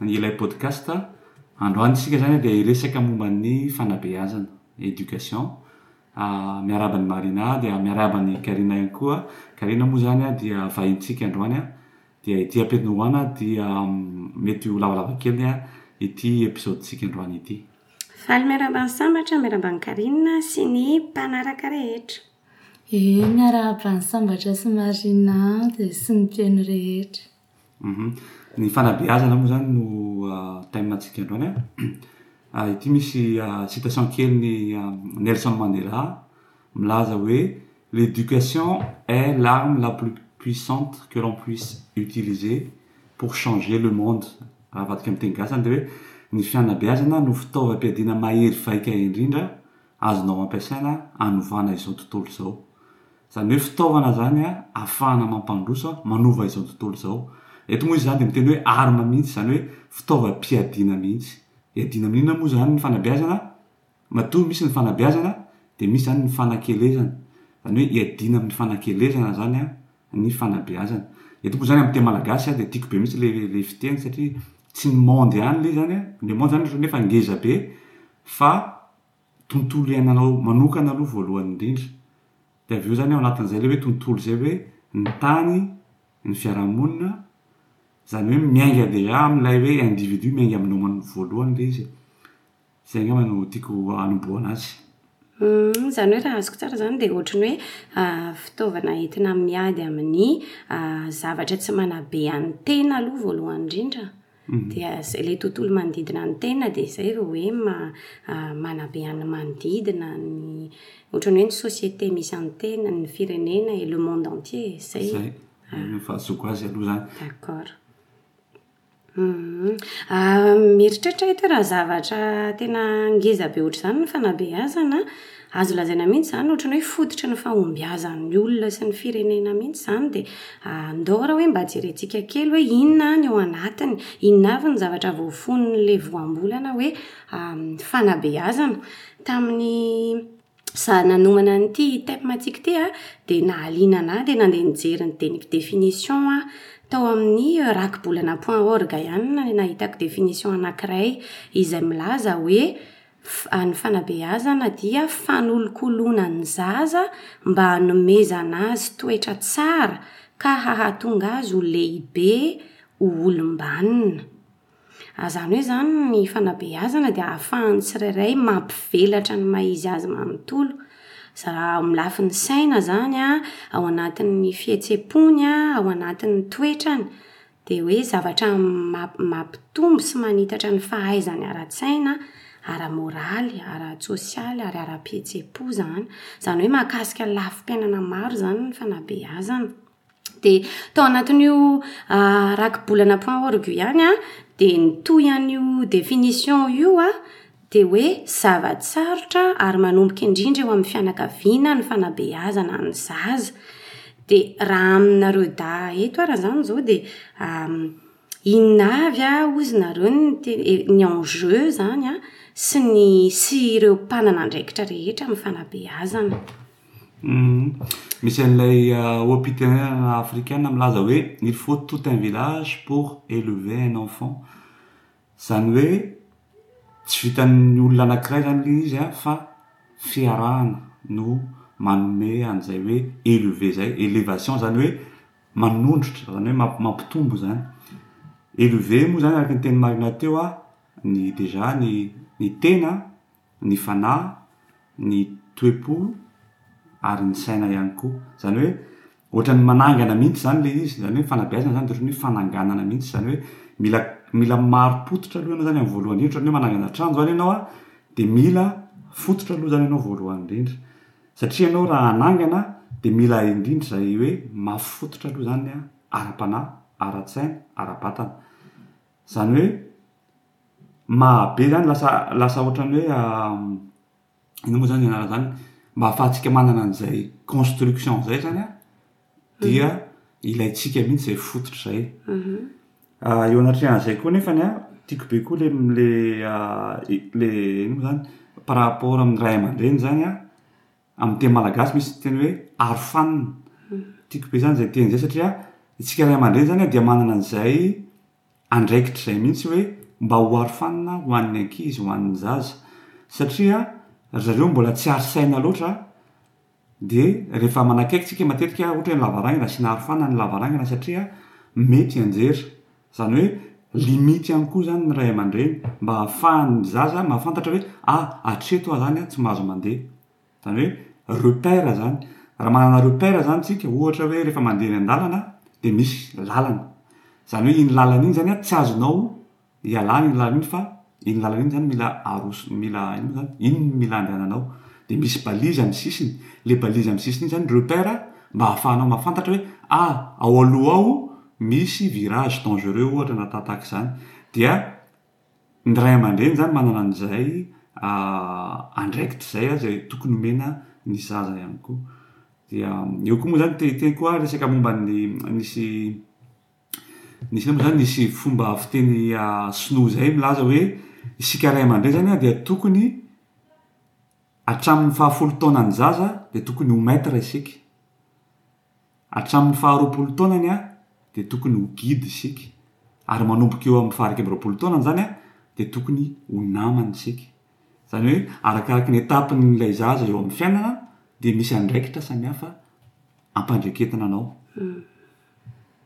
Ilay podcast androany isika izany dia hiresaka momba ny fanabeazana, éducation, miarahaba an'i Marina dia miarahaba an'i Carina ihany koa, Carina moa izany dia vahintsika androany dia ity ampitony ho ana dia mety ho lavalava kely ny ity episode tsika androany ity. Faly miarahaba an'i Sambatra, miarahaba an'i Carina sy ny mpanaraka rehetra. Ee miarahaba an'i Sambatra sy Marina sy ny mpihaino rehetra. Humm ny fanabeazana moa zany no thème antsika androany a, ity misy citation kelin'i Nelson Mandela milaza hoe l'éducation est l'arme la plus puissante que l'on puisse utiliser pour changer le monde, raha avadika amin'ny teny gasy zany dia hoe ny fanabeazana no fitaovam-piadiana mahery vaika indrindra azonao ampiasaina hanovana izao tontolo izao. Izany hoe fitaovana izany ahafahana mampandroso, manova izao tontolo izao. Eto moa izy izany dia miteny hoe arme mihitsy, izany hoe fitaovam-piadiana mihitsy. Iadiana amin'inona moa izany ny fanabeazana? Matoa misy ny fanabeazana dia misy izany ny fanakelezana. Izany hoe iadiana amin'ny fanakelezana izany an! ny fanabeazana. Eto moa zany amin'ny teny malagasy a dia tiako be mihitsy le le fiteny satria tsy ny monde ihany le zany a, le monde zany ohatran'ny hoe efa ngeza be fa tontolo iainanao manokana aloha voalohany indrindra, de avy eo zany ao anatin'zay le hoe tontolo zay hoe ny tany, ny fiarahamonina, zany hoe miainga déjà am'lay hoe individu miainga aminao man- voalohany le izy e. Izay angamba no tiako hanombohana azy. Humm, izany hoe raha azoko tsara izany dia ohatran'ny hoe fitaovana entina miady amin'ny zavatra tsy manabe an'ny tena aloha voalohany indrindra, dia izay ilay tontolo manodidina ny tena dia izay vao hoe manabe an'ny manodidina, ny ohatran'ny hoe ny société misy an'ny tena, ny firenena et le monde entier, izay. Izay no fahazoako azy aloha izany. D'accord. Mieritreritra aho ity raha zavatra tena ngeza be ohatr'izany ny fanabeazana an, azo lazaina mihitsy izany ohatran'ny hoe fototry ny fahombiazan'ny olona sy ny firenena mihitsy izany dia andao raha hoe mba jerentsika kely hoe inona ny ao anatiny, inona avy ny zavatra voafonon'ilay voambolana hoe fanabeazana. Tamin'ny Za nanomana an'ity thème-ntsika ity an, dia nahaliana an'ahy dia nandeha nijery ny dia ny définition aho. Tao amin'ny rakibolana point org ihany no nahitako définition anankiray izay milaza hoe f- ny fanabeazana dia fanolokoloana ny zaza mba hanomezana azy toetra tsara ka hahatonga azy ho lehibe ho olom-banona. A zany hoe zany ny fanabeazana dia ahafahan'ny tsirairay mampivelatra ny maha izy azy manontolo. Za- raha amin'ny lafiny saina zany an, ao anatin'ny fihetseham-pony an, ao anatin'ny toetrany, dia hoe zavatra mamp- mampitombo sy manitatra ny fahaizany ara-tsaina, ara-moraly, ara-tsosialy ary ara-pihetseham-po zany. Zany hoe mahakasika lafim-piainana maro zany ny fanabeazana. Dia tao anatin'io rakibolana point org ihany an, dia nitohy an'io définition io an, dia hoe zava-tsarotra ary manomboka indrindra eo amin'ny fianakaviana ny fanabeazana ny zaza. Dia raha aminareo dahy eto ary izany izao dia inona avy hozy nareo no tena e- ny enjeu izany an, sy ny sy ireo mpanana andraikitra rehetra amin'ny fanabeazana? Misy an'ilay OP-tenenana afrikana milaza hoe il faut tout un village pour élever un enfant. Izany hoe tsy vitan'ny olona anankiray izany ilay izy an, fa fiarahana no manome an'izay hoe élever izay, élévation izany hoe manondrotra, izany hoe mamp- mampitombo izany. Élever moa izany araka ny teny marina teo an, ny déjà ny ny tena an. ny fanahy, ny toe-po ary ny saina ihany koa. Izany hoe ohatran'ny manangana mihitsy izany ilay izy. Izany hoe ny fanabeazana izany dia ohatran'ny hoe fananganana mihitsy. Izany hoe mila mila marim-pototra aloha ianao izany amin'ny voalohany indrindra. Ohatran'ny hoe manangana trano izany ianao dia mila fototra aloha izany ianao voalohany indrindra. Satria ianao raha hanangana dia mila indrindra izay hoe mafy fototra aloha izany ara-panahy, ara-tsaina, ara-batana. Izany hoe. Mahabe izany lasa lasa ohatran'ny hoe inona moa izany ny anarana izany? mba ahafahantsika manana an'izay construction izay izany an, dia ilaintsika mihitsy izay fototra izay. Mhm. Ah, eo anatrehan'izay koa nefany an, tiako be koa le le ah, i- le inona moa izany? par rapport amin'ny ray aman-dreny izany an, amin'ny teny malagasy misy teny hoe arofanina. Tiako be izany izay teny izay satria isika ray aman-dreny izany an dia manana an'izay andraikitra izay mihitsy hoe mba ho arofanina ho an'ny ankizy, ho an'ny zaza satria ry zareo mbola tsy ary saina loatra dia rehefa manakaiky tsika matetika ohatra hoe ny lavarangana asiana arofanina ny lavarangana satria mety hianjera izany hoe limite ihany koa izany ny ray aman-dreny mba hahafahan'ny zaza mahafantatra hoe ah hatreto aho izany ah tsy mahazo mandeha Izany hoe repère izany. Raha manana repère izany isika, ohatra hoe rehefa mandeha eny an-dalana dia misy lalana. Izany hoe iny lalana iny izany tsy azonao ialana iny lalana iny fa iny lalana iny izany mila aroso- mila inona moa izany, iny no mila andehananao. Dia misy balise amin'ny sisiny. Ilay balise amin'ny sisiny iny izany repère mba ahafahanao mahafantatra hoe ah, ao aloha ao misy virage dangereux ohatra na ta- tahaka izany. Dia Ny ray aman-dreny izany manana an'izay andraikitra izay izay tokony omena ny zaza ihany koa. Dia eo koa moa izany te hiteny koa aho resaka momba ny nisy nisy indray moa izany nisy fomba fiteny sinoa izay milaza hoe isika ray aman-dreny izany dia tokony hatramin'ny fahafolo taona ny zaza dia tokony ho maître isika. Hatramin'ny faharoapolo taonany aho dia tokony ho guide isika, ary manomboka eo amin'ny faha-iraika amby roapolo taonany izany aho dia tokony ho namany isika. Izany hoe arakaraky ny étape-n'ilay zaza eo amin'ny fiainana dia misy andraikitra samihafa ampandreketina anao.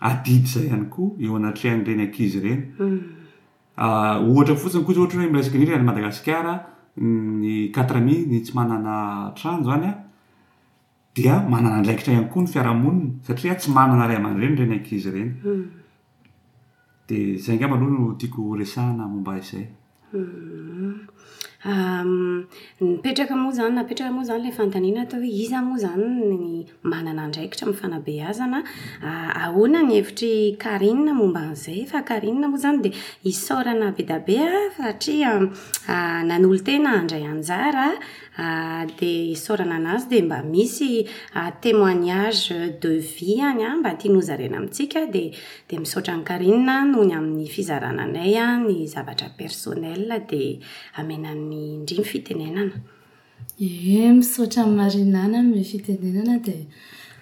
adidy izay ihany koa eo anatrehan'ireny ankizy ireny. Ohatra fotsiny koa izao ohatra hoe miresaka indrindra any Madagasikara ny quatre ami ny tsy manana trano izany an, dia manana andraikitra ihany koa ny fiarahamonina satria tsy manana ray aman-dreny ireny ankizy ireny. Dia izay angamba aloha no tiako horesahana momba izay. Mipetraka moa izany napetraka moa izany ilay fanontaniana ato hoe iza moa izany no manana andraikitra amin'ny fanabeazana an, ahoana ny hevitr'i Carine momba an'izay fa Carine moa izany dia isaorana be dia be satria nanolo-tena handray anjara. Ah dia hisaorana anazy dia mba misy ah temoignage de vie any ah mba tiany hozaraina amintsika dia dia misaotra an'i Carine ah noho ny amin'ny fizarana anay ah ny zavatra personnel dia hamenan'ny ndry ny fitenenana. Ie misaotra an'i Marina nanome fitenenana dia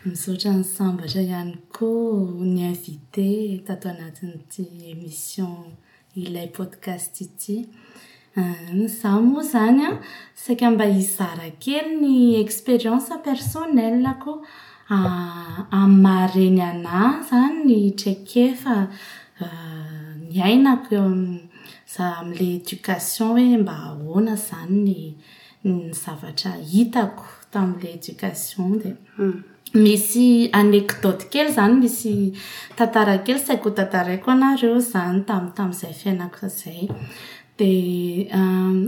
misaotra an'i Sambatra ihany koa ny invité tato anatin'ity émission ilay podcast ity. Izaho moa izany an, saika mba hizara kely ny expérience personnelle-ko. Amin'ny maha reny anà izany ny traikefa niainako eo amin'ilay éducation hoe mba ahoana izany ny zavatra hitako tamin'ilay éducation dia. Misy anecdote kely izany, misy tantara kely saika ho tantaraiko anareo izany tamin'ny tamin'izay fiainako izay. Dia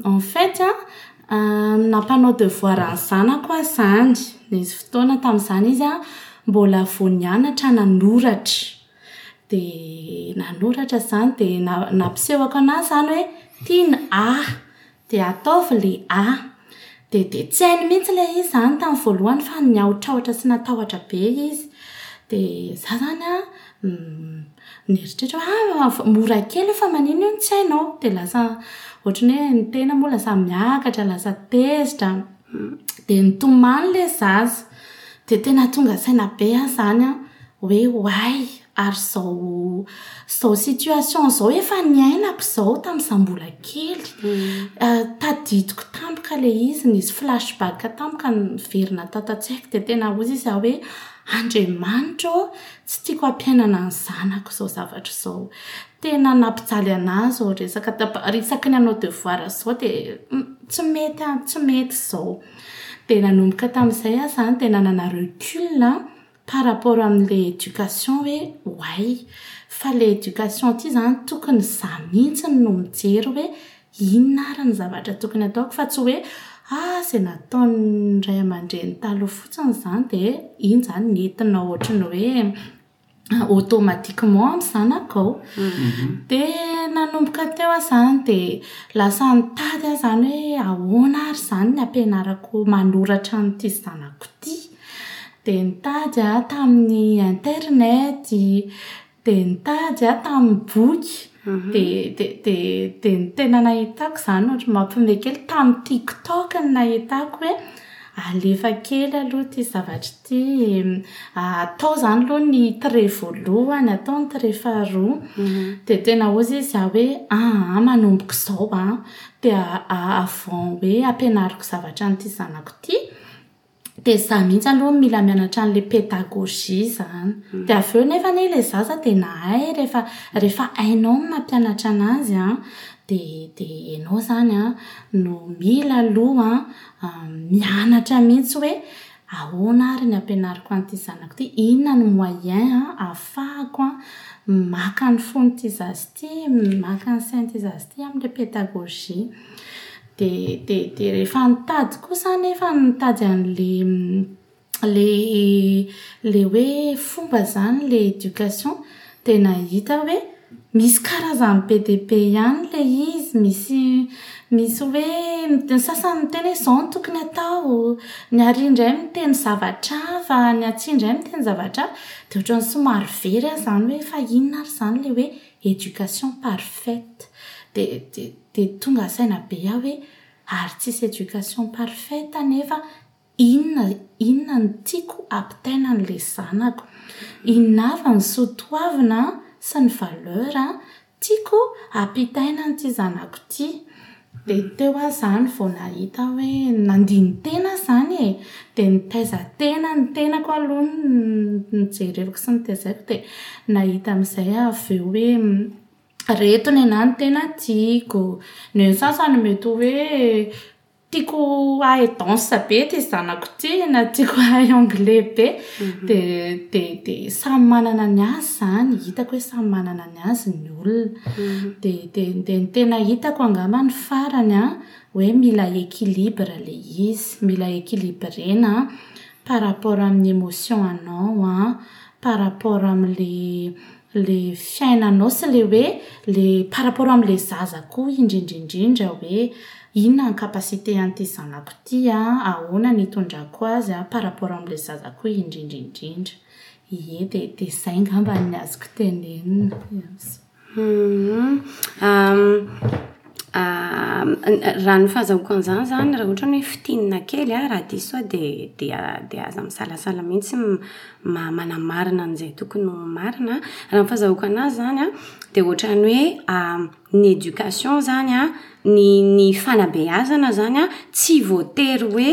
en fait an, nampanao devoir ny zanako aho izany. Nisy fotoana tamin'izany izy an, mbola vao nianatra nanoratra. Dia nanoratra izany dia na- nampisehoko anazy izany hoe tiana ahy. Dia ataovy le A. Dia dia tsy hainy mihitsy ilay izy izany tamin'ny voalohany fa niahotrahotra sy natahotra be izy. Dia izaho izany an, nieritreritra hoe ah mora kely io fa maninona io no tsy hainao. Dia lasa ohatran'ny hoe ny tena moa lasa miakatra, lasa tezitra. dia nitomany ilay zaza, dia tena tonga saina be aho izany an, hoe oay ary izao izao situation izao efa niainako izao tamin'ny izaho mbola kely, tadidiko tampoka ilay izy, nisy flash back tampoka niverina tato an-tsaiko dia tena hoy za hoe Andriamanitra ô, tsy tiako hampiainana ny zanako izao zavatra izao. Tena nampijaly ana zao resaka tapa isaky ny hanao devoir zao de tsy mety an tsy mety zao de nanomboka tamizay ah za de nanana recul an par rapport amle education hoe oay fa le education ty zany tokony za mihitsy no mijery hoe inona ary ny zavatra tokony ataoko fa tsy hoe ah ze nataony ray amandreny taloha fotsiny zany de iny zany nentina otriny hoe automatiquement amin'ny zanakao. Mhm. Dia nanomboka teo aho izany dia lasa nitady aho izany hoe ahoana ary izany ny ampianarako manoratra an'ity zanako ity. Dia nitady aho tamin'ny internet, dia nitady aho tamin'ny boky. Dia ny tena nahitako izany ohatran'ny mampiomehy kely, tamin'ny TikTok no nahitako hoe alefa kely aloha ity zavatra ity e. Atao izany aloha ny trait voalohany, atao ny trait faharoa. Dia tena hoy izy aho hoe aa manomboka izao aho, dia avant hoe hampianariko zavatra an'ity zanako ity, Dia za mihitsy aloha no mila mianatra an'ilay pédagogie zany. Dia avy eo nefa anie ilay zaza dia nahay rehefa rehefa hainao ny mampianatra anazy an, dia dia ianao izany an no mila aloha mianatra mihitsy hoe ahoana ary ny ampianariko an'ity zanako ity, inona ny moyen ahafahako maka ny fon'ity zaza ity, maka ny sain'ity zaza ity amin'ilay pédagogie. Dia dia rehefa nitady kosa aho nefa nitady an'ilay ilay ilay hoe fomba izany ilay éducation dia nahita aho hoe misy karazany be dia be ihany ilay izy. Misy misy hoe ny sasany miteny hoe izao no tokony hatao, ny arỳ indray miteny zavatra hafa, ny atsy indray miteny zavatra hafa. Dia ohatran'ny somary very aho izany hoe fa inona ary izany ilay hoe éducation parfaite. Dia dia. Dia tonga saina be aho hoe ary tsisy education parfaite nefa inona inona no tiako ampitaina an'le zanako. Inona avy ny soa toavina sy ny valeur tiako ampitaina an'ity zanako ity. Dia teo aho izany vao nahita hoe nandini-tena aho izany e. Dia nitaiza tena ny tenako aloha no nojerevako sy notezaiko dia nahita an'izay aho avy eo hoe reto ny anah no tena tiako, ny an'ny sasany mety ho hoe tiako hahay danse be ity zanako ity na tiako hahay anglais be de de de samy manana ny azy zany hitako hoe samy manana ny azy ny olona de de de ny tena hitako angamba ny farany an hoe mila équilibre le izy mila équilibrena par rapport amin'ny émotion anao an par rapport amle le fiainanao sy le hoe le par rapport amin'ilay zaza koa indrindra indrindra hoe inona ny capacité an'ity zanako ity a, ahoana ny hitondrako azy a, par rapport amin'ilay zaza koa indrindra indrindra. Ie, dia dia izay angamba ny azoko tenenina. Merci. Humm. Raha ny fahazahoako an'izany izany raha ohatra hoe fintinina kely an, raha diso aho dia dia dia aza misalasala mihitsy ma- manamarina an'izay tokony ho marina an. Raha ny fahazahoako an'azy izany an, dia ohatran'ny hoe ny éducation izany an, ny ny fanabeazana izany an, tsy voatery hoe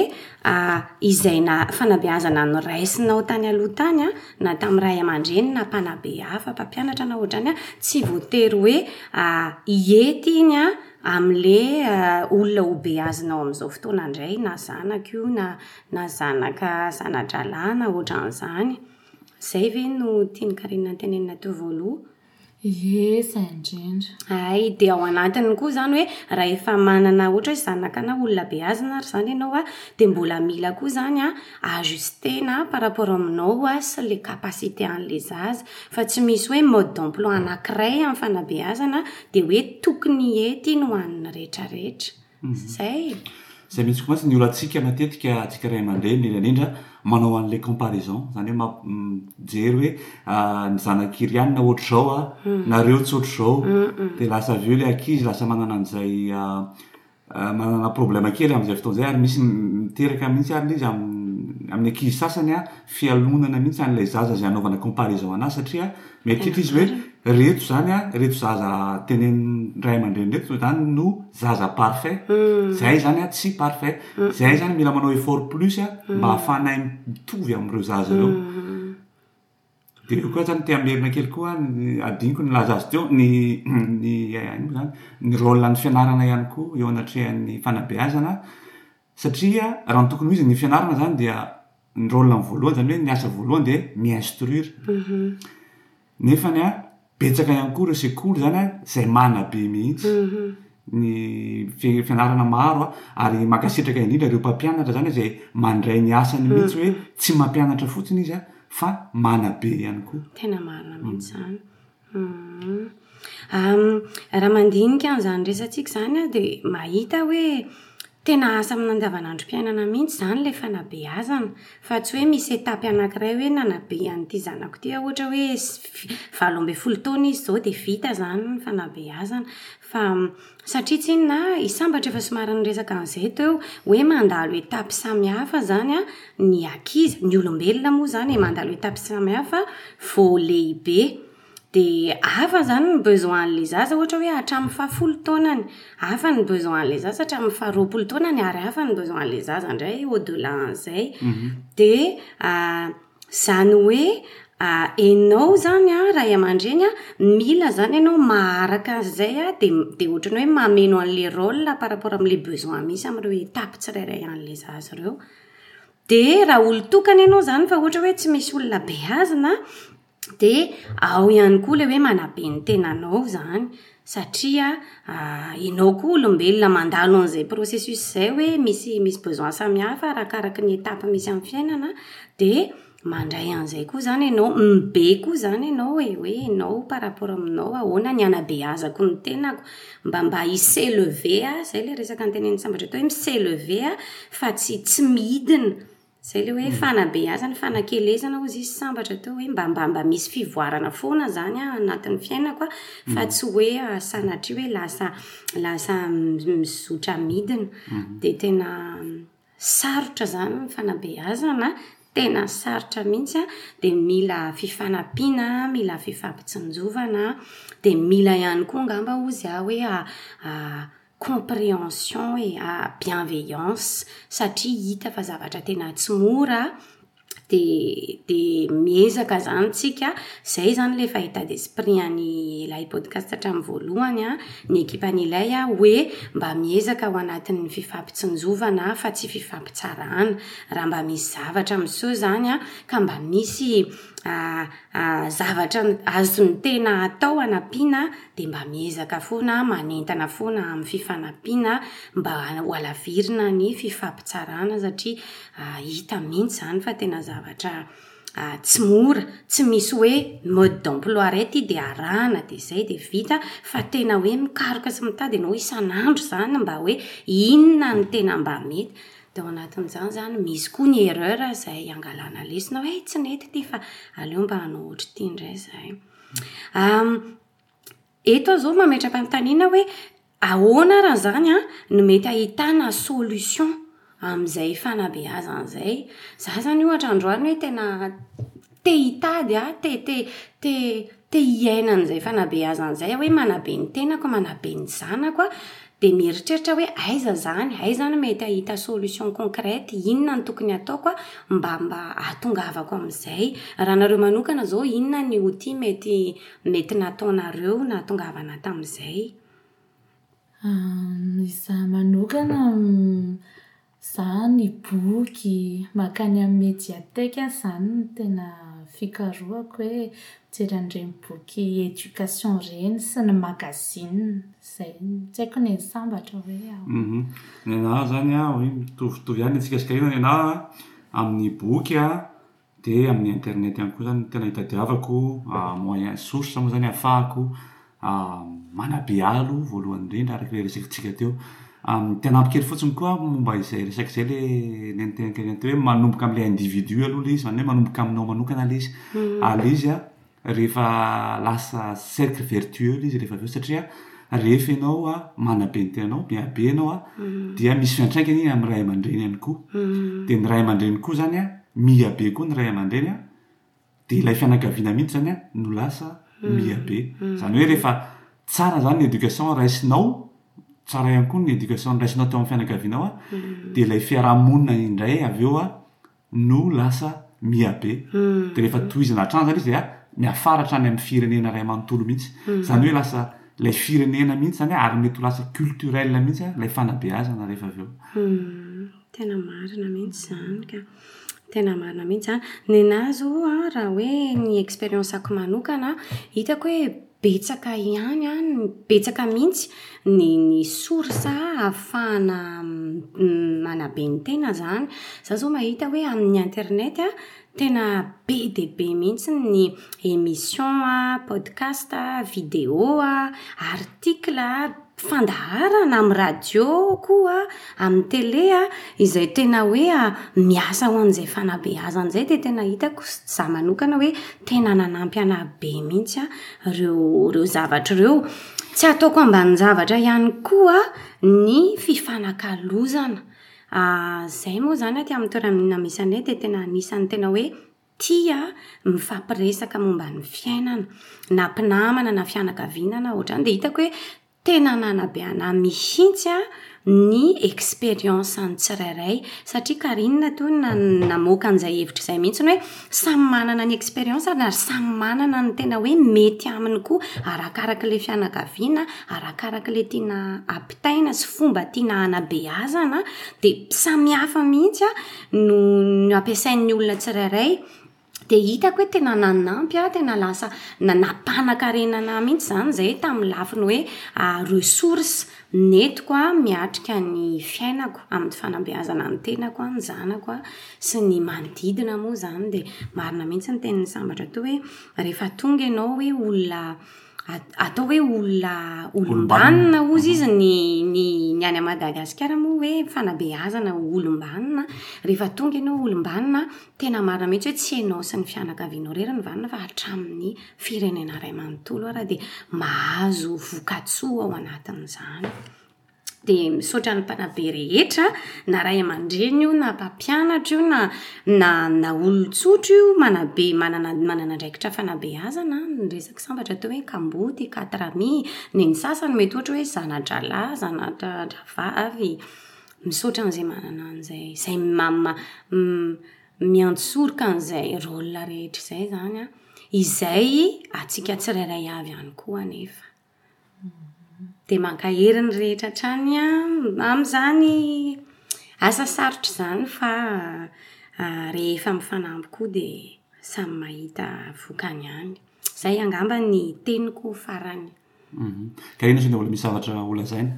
izay na- fanabeazana noraisinao tany aloha tany an. na tamin'ny ray aman-dreny na mpanabe hafa, mpampianatra na ohatran'ny an, tsy voatery hoe hiety iny an amin'ilay olona hobeazina ao amin'izao fotoana indray na zanaka io na na zanaka zana-drahalahy na ohatran'izany. Izay ve no tian'i Carine tenenina teo voaloha? Ie, zay indrindra. Ay, dia ao anatiny koa izany hoe raha efa manana ohatra hoe zanaka na olona beazina ary izany ianao dia mbola mila koa izany a ajuster-na par rapport aminao sy ilay capacité an'ilay zaza. Fa tsy misy hoe mode d'emploi anankiray amin'ny fanabeazana dia hoe tokony ety no an'ny rehetra rehetra. Zay e! Zay mihitsy ko mantsy ny olantsika matetika atsika ray aman-dreny indrindra indrindra manao an'ilay comparaison zany hoe mijery hoe ny zanaky ry anona ohatr'izao a, nareo tsy ohatr'izao dia lasa avy eo ilay ankizy lasa manana an'izay manana problème kely amin'izay fotoana izay ary misy miteraka mihitsy ary ilay izy amin'ny ankizy sasany a fialonana mihitsy an'ilay zaza izay anaovana comparaison an'azy satria Mety izy hoe reto izany a, reto zaza tenenin'ny ray aman-dreny reto izany no zaza parfait. Izahay izany a tsy parfait. Izahay izany mila manao effort plus a mba hahafahanay mitovy amin'ireo zaza ireo. Dia eo koa izany te hamerina kely koa aho ny hadinoko nilaza azy teo, ny ny inona moa izany, ny rôle an'ny fianarana ihany koa eo anatrehan'ny fanabeazana. Satria raha ny tokony ho izy ny fianarana izany dia ny rôle-ny voalohany, izany hoe ny asa voalohany dia mi-instruire. Nefany an, betsaka ihany koa ireo sekoly izany an, izay manabe mihitsy ny fi- fianarana maro an, ary mankasitraka indrindra ireo mpampianatra izany an, izay mandray ny asany mihitsy hoe tsy mampianatra fotsiny izy an, fa manabe ihany koa. Tena marina mihitsy izany. Raha mandinika an'izany resatsika izany aho dia mahita hoe tena asa amina andavanandrom-piainana mihitsy izany ilay fanabeazana. Fa tsy hoe misy étape anankiray hoe nanabe an'ity zanako ity aho ohatra hoe valo ambin'ny folo taona izy izao dia vita izany ny fanabeazana. Fa Satria tsinona aho hisambatra efa somary niresaka an'izay teo hoe mandalo étape samihafa izany ny ankizy, ny olombelona moa izany e, mandalo étape samihafa vao lehibe. Dia hafa izany ny besoin-n'ilay zaza ohatra hoe hatramin'ny fahafolo taonany, hafa ny besoin-n'ilay zaza hatramin'ny faharoapolo taonany ary hafa ny besoin-n'ilay zaza indray au delà an'izay. Dia Izany hoe enao izany an, ray aman-dreny an, mila izany enao maharaka an'izay an, dia dia ohatran'ny hoe mameno an'ilay rôle par rapport amin'ilay besoin misy amin'ireo étape tsirairay an'ilay zaza ireo. Dia raha olon-tokana enao izany fa ohatra hoe tsy misy olona beazina an, dia ao ihany koa ilay hoe manabe ny tenanao izany. satria enao koa olombelona mandalo an'izay processus izay hoe misy misy besoin samihafa arakaraky ny étape misy amin'ny fiainana dia mandray an'izay koa izany enao mibe koa izany enao e hoe enao par rapport aminao ahoana ny hanabeazako ny tenako mba mba hi se lever aho izay ilay resaka notenenin'i sambatra teo hoe mi se lever aho fa tsy tsy midina Izay ilay hoe fanabeazana, fanakelezana hozy izy sambatra teo hoe mba mba mba misy fivoarana foana izany an, anatin'ny fiainako an, fa tsy hoe sanatria hoe lasa lasa mizotra midina. Dia tena sarotra izany ny fanabeazana an, tena sarotra mihitsy an, dia mila fifanampiana, mila fifampitsinjovana, dia mila ihany koa angamba hozy aho hoe comprehension e, bienveillance satria hita fa zavatra tena tsy mora de de miezaka izany isika izay izany ilay efa état d'esprit any ilay podcast hatramin'ny voalohany a ny ekipan'ny ilay a hoe mba miezaka ao anatin'ny fifampitsinjovana fa tsy fifampitsarana raha mba misy zavatra miseho izany a ka mba misy zavatra azon'ny tena atao anampiana dia mba miezaka foana manentana foana amin'ny fifanampiana mba ho alavirina ny fifampitsarana satria hita mihitsy izany fa tena zavatra tsy mora, tsy misy hoe mode d'emploi iray ity dia arahana dia izay dia vita fa tena hoe mikaroka sy mitady ianao isan'andro izany mba hoe inona no tena mba mety dia ao anatin'izany izany misy koa ny erreur izay hangalana lesona hoe tsy nety ity fa aleo mba hanao ohatr'ity indray izahay. Eto aho izao mametra-panontaniana hoe ahoana ary izany no mety ahitana solution amin'izay fanabeazana izay. Izaho izany ohatra androany hoe tena te hitady aho, te te te te hiaina an'izay fanabeazana izay aho hoe manabe ny tenako, manabe ny zanako aho. Dia mieritreritra hoe aiza izany, aiza aho no mety hahita solution concrète, inona no tokony hataoko a, mba mba ahatongavako amin'izay. Raha nareo manokana izao inona ny outil mety mety nataonareo nahatongavana tamin'izay? Izaho manokana Zany boky, makany amin'ny mediathèque aho zany no tena fikarohako hoe mijery an'ireny boky éducation ireny sy ny magazine. Izay, tsy haiko ny an'ny sambatra hoe ahoana. Hum, ny anah zany an, mitovitovy ihany ny antsika sy karina, ny anah amin'ny boky an, Dia amin'ny internet ihany koa izany no tena itadiavako moyen source moa izany ahafahako manabe ahy aloha voalohany indrindra araka ilay resakintsika teo. Te hanampy kely fotsiny koa aho momba izay resaka izay ilay nentineniko an'ilay hoe manomboka amin'ilay individu aloha ilay izy, izany hoe manomboka aminao manokana ilay izy. Ary ilay izy an, rehefa lasa cercle vertueux le izy rehefa avy eo satria rehefa ianao a manabe ny tenanao miabe ianao a dia misy fiantraikany iny amin'ny ray aman-dreny ihany koa dia ny ray aman-dreny koa zany a mihabe koa ny ray aman-dreny a dia ilay fianakaviana mihitsy zany a no lasa mihabe zany hoe rehefa tsara zany ny éducation raisinao tsara ihany koa ny éducation noraisinao teo amin'ny fianakavianao a dia ilay fiaraha-monina indray avy eo a no lasa miha be, dia rehefa tohizana hatrany izany izy dia miafara hatrany amin'ny firenena iray manontolo mihitsy. Izany hoe lasa ilay firenena mihitsy izany hoe ary mety ho lasa culturel mihitsy ilay fanabeazana rehefa avy eo. Tena marina mihitsy izany ka. Tena marina mihitsy izany. Ny anahy izao raha hoe ny expérience-ko manokana, hitako hoe Betsaka ihany an, betsaka mihitsy ny ny source ahafahana manabe ny tena izany. Izaho izao mahita hoe amin'ny internet an, tena be dia be mihitsy ny émission, podcast, vidéo, article. fandaharana amin'ny radio koa, amin'ny tele izay tena hoe miasa ho an'izay fanabeazana izay dia tena hitako izaho manokana hoe tena nanampy ahy be mihitsy ireo ireo zavatra ireo. Tsy ataoko ambanin-javatra ihany koa ny fifanakalozana. Izay moa izany aty amin'ny toerana misy anay dia tena anisan'ny tena hoe. tia mifampiresaka momba ny fiainana na mpinamana na fianakaviana na ohatrany dia hitako hoe tena nanabe anahy mihitsy a ny expérience an'ny tsirairay satria Carine toa ny namoaka an'izay hevitra izay mihitsy hoe samy manana ny expérience ary samy manana ny tena hoe mety aminy koa arakaraka ilay fianakaviana arakaraka ilay tiana ampitaina sy fomba tiana hanabeazana dia samy hafa mihitsy a no ampiasain'ny olona tsirairay dia hitako hoe tena nanampy ahy, tena lasa na- nampanankarena anahy mihitsy izany izay tamin'ny lafiny hoe ressource nentiko miatrika ny fiainako amin'ny fanabeazana ny tenako, ny zanako sy ny manodidina moa izany. Dia marina mihitsy ny tenin'i Sambatra toa hoe rehefa tonga ianao hoe olona Atao hoe olona olom-banona hozy izy ny ny any Madagasikara moa hoe fanabeazana ho olom-banona rehefa tonga ianao ho olom-banona tena marina mihitsy hoe tsy ianao sy ny fianakavianao irery no vanona fa hatramin'ny firenena iray manontolo ary dia mahazo vokatsoa ao anatin'izany. dia misaotra ny mpanabe rehetra na ray aman-dreny io na mpampianatra io na na na olon-tsotra io manabe manana manana andraikitra fanabeazana an, ny resaka sambatra atao hoe kamboty, quatre amis, ny sasany mety ohatra hoe zana-drahalahy, zana-dravavy, misaotra an'izay manana an'izay izay ma- ma- m- miantsoroka an'izay rôle rehetra izay izany an, izay antsika tsirairay avy ihany koa anefa. Dia mankahery ny rehetra hatrany amin'izany asa sarotra izany fa rehefa mifanampy koa dia samy mahita vokany ihany. Izay angamba ny teniko ho farany. Ka inona sendra mbola misy zavatra holazaina?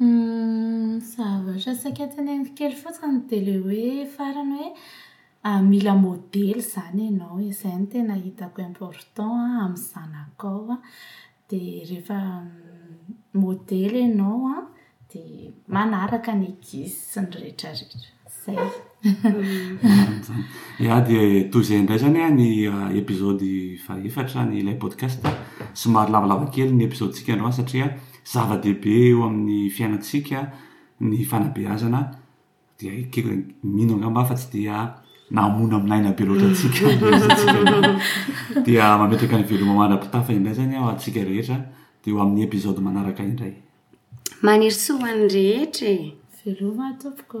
Ny zavatra saika teneniko kely fotsiny dia ilay hoe farany hoe mila modely izany ianao. Izay no tena hitako important an, amin'ny zanakao an. Dia rehefa modely ianao an, dia manaraka ny ankizy sy ny rehetrarehetra. Zay. Ya dia toy izay indray izany an ny episode fahefatra an ilay podcast. Somary lavalava kely ny episode-tsika androany satria zava-dehibe eo amin'ny fiainantsika ny fanabeazana dia ekeko mino angamba aho fa tsy dia nahamonamon'aina be loatra antsika ny resatsika androany. Dia mametraka ny veloma mandra-pitafa indray izany aho antsika rehetra dia eo amin'ny episode manaraka indray. Maniry soa ho an'ny rehetra e! Veloma tompoko!